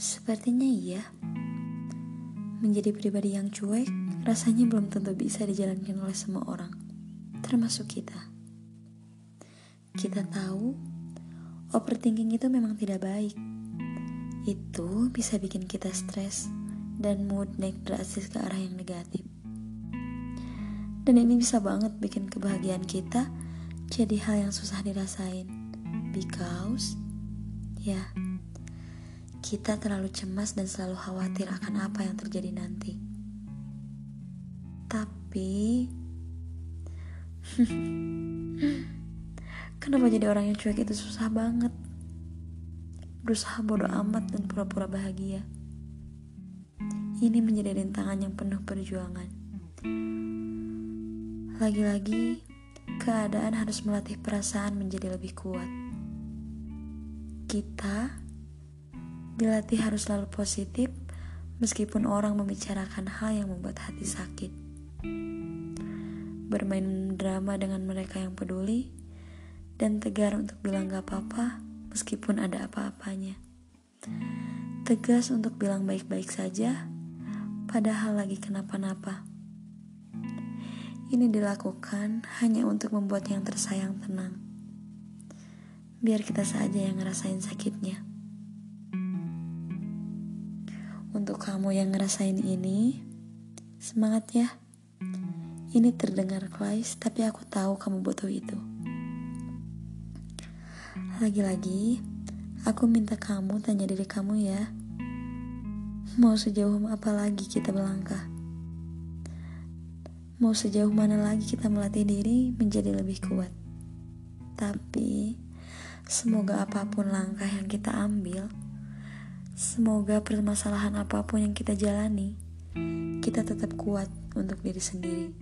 Sepertinya iya. Menjadi pribadi yang cuek rasanya belum tentu bisa dijalankan oleh semua orang, termasuk kita. Kita tahu overthinking itu memang tidak baik. Itu bisa bikin kita stres dan mood naik drastis ke arah yang negatif. Dan ini bisa banget bikin kebahagiaan kita jadi hal yang susah dirasain. Because, ya, kita terlalu cemas dan selalu khawatir akan apa yang terjadi nanti. Tapi, kenapa jadi orang yang cuek itu susah banget? Berusaha bodoh amat dan pura-pura bahagia. Ini menjadi rintangan yang penuh perjuangan. Lagi-lagi, keadaan harus melatih perasaan menjadi lebih kuat. Kita dilatih harus selalu positif meskipun orang membicarakan hal yang membuat hati sakit. Bermain drama dengan mereka yang peduli dan tegar untuk bilang gak apa-apa meskipun ada apa-apanya. Tegas untuk bilang baik-baik saja padahal lagi kenapa-napa. Ini dilakukan hanya untuk membuat yang tersayang tenang. Biar kita saja yang ngerasain sakitnya. Untuk kamu yang ngerasain ini, semangat ya. Ini terdengar klise, tapi aku tahu kamu butuh itu. Lagi-lagi, aku minta kamu tanya diri kamu ya. Mau sejauh apa lagi kita melangkah? Mau sejauh mana lagi kita melatih diri menjadi lebih kuat? Tapi, semoga apa pun langkah yang kita ambil, Semoga permasalahan apa pun yang kita jalani, kita tetap kuat untuk diri sendiri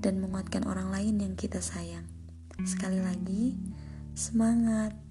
dan menguatkan orang lain yang kita sayang. Sekali lagi, semangat!